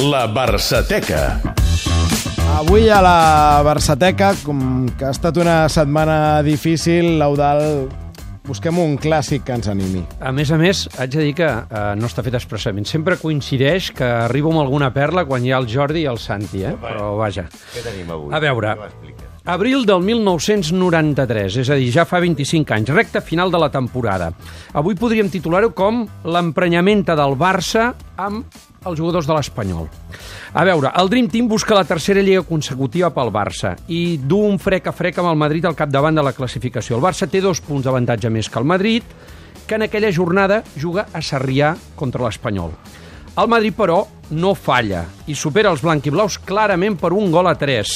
La Barçateca. Avui a la Barçateca, com que ha estat una setmana difícil, l'Eudal, busquem un clàssic que ens animi. A més a més, haig de dir que eh, no està fet expressament. Sempre coincideix que arribo amb alguna perla quan hi ha el Jordi i el Santi, eh? Però vaja. Què tenim avui? A veure, abril del 1993, és a dir, ja fa 25 anys, recta final de la temporada. Avui podríem titular-ho com l'emprenyamenta del Barça amb els jugadors de l'Espanyol. A veure, el Dream Team busca la tercera lliga consecutiva pel Barça i du un frec a frec amb el Madrid al capdavant de la classificació. El Barça té dos punts d'avantatge més que el Madrid, que en aquella jornada juga a Sarrià contra l'Espanyol. El Madrid, però, no falla i supera els blanquiblaus clarament per un gol a 3.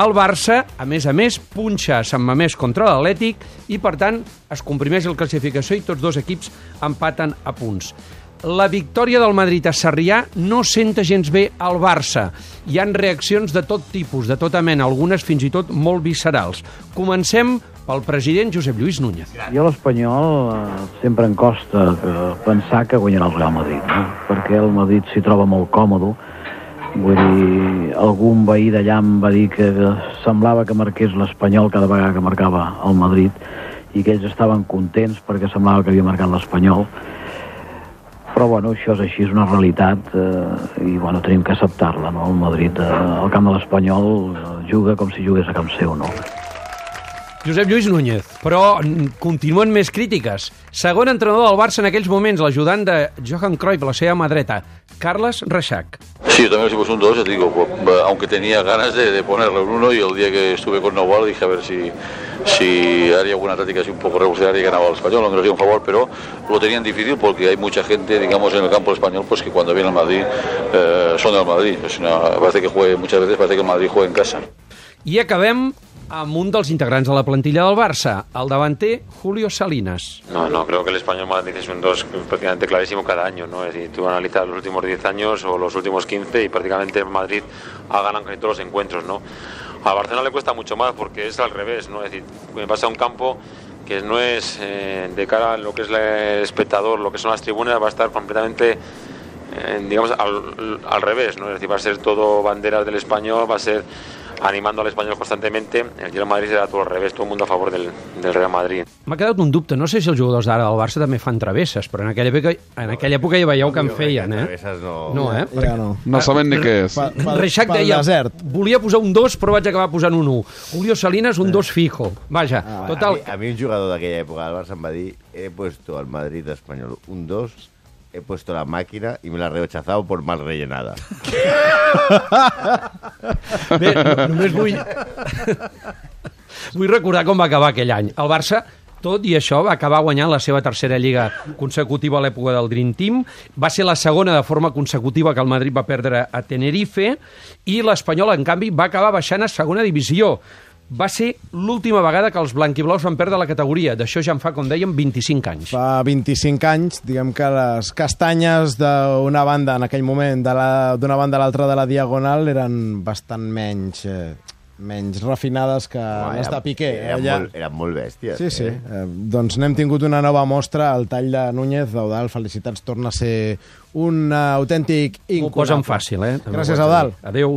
El Barça, a més a més, punxa a Sant Mamés contra l'Atlètic i, per tant, es comprimeix la classificació i tots dos equips empaten a punts. La victòria del Madrid a Sarrià no senta gens bé al Barça. Hi han reaccions de tot tipus, de tota mena, algunes fins i tot molt viscerals. Comencem pel president Josep Lluís Núñez. Jo a l'Espanyol eh, sempre em costa que pensar que guanyarà el Real Madrid, no? perquè el Madrid s'hi troba molt còmode. Vull dir, algun veí d'allà em va dir que semblava que marqués l'Espanyol cada vegada que marcava el Madrid i que ells estaven contents perquè semblava que havia marcat l'Espanyol. Però, bueno, això és així, és una realitat eh, i, bueno, tenim que acceptar-la, no? El Madrid, eh, al camp de l'Espanyol, eh, juga com si jugués a camp seu, no? Josep Lluís Núñez, però continuen més crítiques. Segon entrenador del Barça en aquells moments, l'ajudant de Johan Cruyff, la seva mà dreta, Carles Reixac. Sí, yo también pusimos un 2, ya te digo, aunque tenía ganas de, de ponerle un 1 y el día que estuve con Nahual dije a ver si, si haría alguna táctica así un poco revolucionaria y ganaba al español, aunque nos dio un favor, pero lo tenían difícil porque hay mucha gente, digamos, en el campo español, pues que cuando viene al Madrid eh, son del Madrid. Es una, parece que juegue, muchas veces parece que el Madrid juega en casa. I acabem amb un dels integrants de la plantilla del Barça, el davanter Julio Salinas. No, no, creo que el español Madrid es un 2 prácticamente clarísimo cada año, ¿no? Es decir, tú analizas los últimos 10 años o los últimos 15 y prácticamente Madrid ha ganado casi todos los encuentros, ¿no? A Barcelona le cuesta mucho más porque es al revés, ¿no? Es decir, me pasa un campo que no es eh, de cara a lo que es el espectador, lo que son las tribunas, va a estar completamente, eh, digamos, al, al revés, ¿no? Es decir, va a ser todo banderas del español, va a ser animando al español constantemente. El Real Madrid serà tot al revés, tot el mundo a favor del, del Real Madrid. M'ha quedat un dubte, no sé si els jugadors d'ara del Barça també fan travesses, però en aquella època, en aquella època ja veieu que en feien, eh? Travesses no. No, eh? Ja no. No saben ni què és. Reixac deia, desert. volia posar un 2, però vaig acabar posant un 1. Julio Salinas, un 2 fijo. Vaja, A, total... mi, a mi un jugador d'aquella època del Barça em va dir he puesto al Madrid español un 2 he puesto la máquina y me la he rechazado por mal rellenada. Bé, no- només vull... vull recordar com va acabar aquell any. El Barça, tot i això, va acabar guanyant la seva tercera lliga consecutiva a l'època del Dream Team. Va ser la segona de forma consecutiva que el Madrid va perdre a Tenerife i l'Espanyol, en canvi, va acabar baixant a segona divisió. Va ser l'última vegada que els blanquiblaus van perdre la categoria. D'això ja en fa, com dèiem, 25 anys. Fa 25 anys, diguem que les castanyes d'una banda en aquell moment, de la- d'una banda a l'altra de la Diagonal, eren bastant menys, eh, menys refinades que les de Piqué. Eren, Allà- molt, eren molt bèsties. Sí, sí. Eh? Eh, doncs n'hem tingut una nova mostra, el tall de Núñez, Eudal, felicitats, torna a ser un eh, autèntic M'ho incunable. posen fàcil, eh? Gràcies, ho. Eudal. Adéu.